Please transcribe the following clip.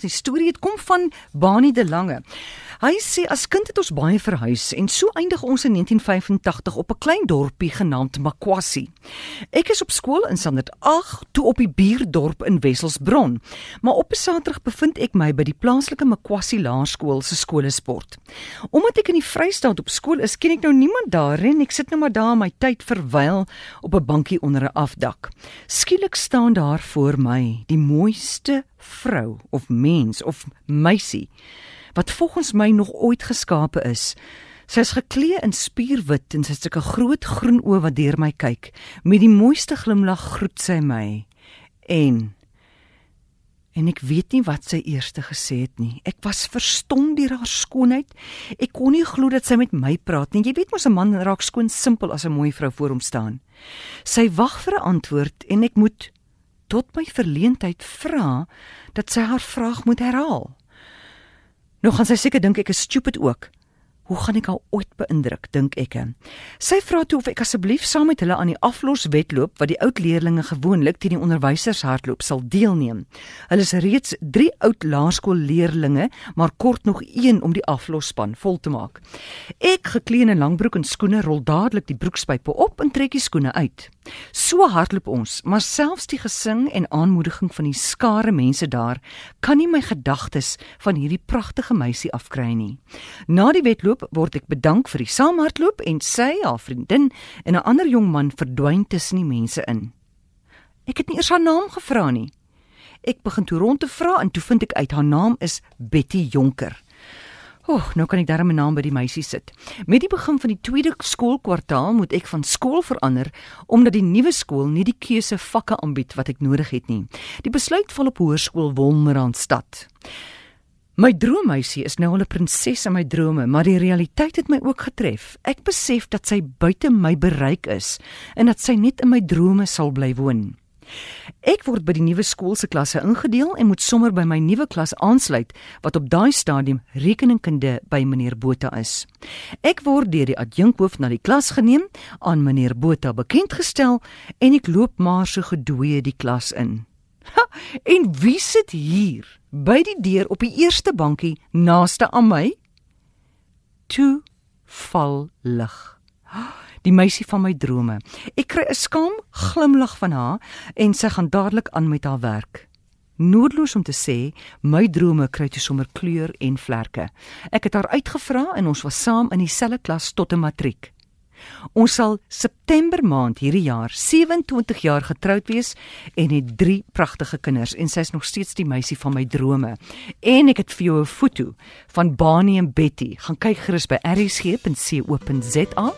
Die storie het kom van Bani de Lange. Hy sê as kind het ons baie verhuis en so eindig ons in 1985 op 'n klein dorpie genaamd Makwasi. Ek is op skool in Sanderd 8 toe op die buurdorp in Wesselsbron, maar op 'n Saterdag bevind ek my by die plaaslike Makwasi Laerskool se skoolsport. Omdat ek in die Vrystaat op skool is, ken ek nou niemand daar en ek sit nou maar daar my tyd verwyl op 'n bankie onder 'n afdak. Skielik staan daar voor my die mooiste vrou of mens of meisie wat volgens my nog ooit geskape is. Sy is geklee in spierwit en sy het 'n groot groen oë wat deur my kyk. Met die mooiste glimlag groet sy my. En en ek weet nie wat sy eerste gesê het nie. Ek was verstom deur haar skoonheid. Ek kon nie glo dat sy met my praat nie. Jy weet mos 'n man raak skoon simpel as 'n mooi vrou voor hom staan. Sy wag vir 'n antwoord en ek moet tot my verleentheid vra dat sy haar vraag moet herhaal. Nou gaan sy seker dink ek is stupid ook. Hoe gaan ek haar ooit beïndruk, dink ek. Sy vra toe of ek asseblief saam met hulle aan die afloswedloop wat die oud leerdlinge gewoonlik teen die onderwysers hardloop sal deelneem. Hulle is reeds 3 oud laerskoolleerdlinge, maar kort nog een om die aflosspan vol te maak. Ek geklee in 'n langbroek en skoene rol dadelik die broekspype op en trek die skoene uit. So hardloop ons, maar selfs die gesing en aanmoediging van die skare mense daar kan nie my gedagtes van hierdie pragtige meisie afkry nie. Na die wedloop word ek bedank vir die saamhardloop en sy, haar vriendin en 'n ander jong man verdwyn tussen die mense in. Ek het nie eers haar naam gevra nie. Ek begin toe rond te vra en toe vind ek uit haar naam is Betty Jonker. Oeg, nou kan ek darm 'n naam by die meisie sit. Met die begin van die tweede skoolkwartaal moet ek van skool verander omdat die nuwe skool nie die keuse vakke aanbied wat ek nodig het nie. Die besluit val op Hoërskool Wolmerandstad. My droommeisie is nou al 'n prinses in my drome, maar die realiteit het my ook getref. Ek besef dat sy buite my bereik is en dat sy net in my drome sal bly woon. Ek word by die nuwe skool se klasse ingedeel en moet sommer by my nuwe klas aansluit wat op daai stadium rekeningkunde by meneer Botha is. Ek word deur die adjunkhoof na die klas geneem, aan meneer Botha bekend gestel en ek loop maar so gedooie die klas in. Ha, en wie sit hier by die deur op die eerste bankie naaste aan my? Toe val lig. Die meisie van my drome. Ek kry 'n skaam glimlag van haar en sy gaan dadelik aan met haar werk. Noodloos om te sê, my drome kry toe sommer kleur en vlerke. Ek het haar uitgevra en ons was saam in dieselfde klas tot 'n matriek. Ons sal September maand hierdie jaar 27 jaar getroud wees en het drie pragtige kinders en sy is nog steeds die meisie van my drome. En ek het vir jou 'n foto van Bani en Betty. Gaan kyk gerus by rsg.co.za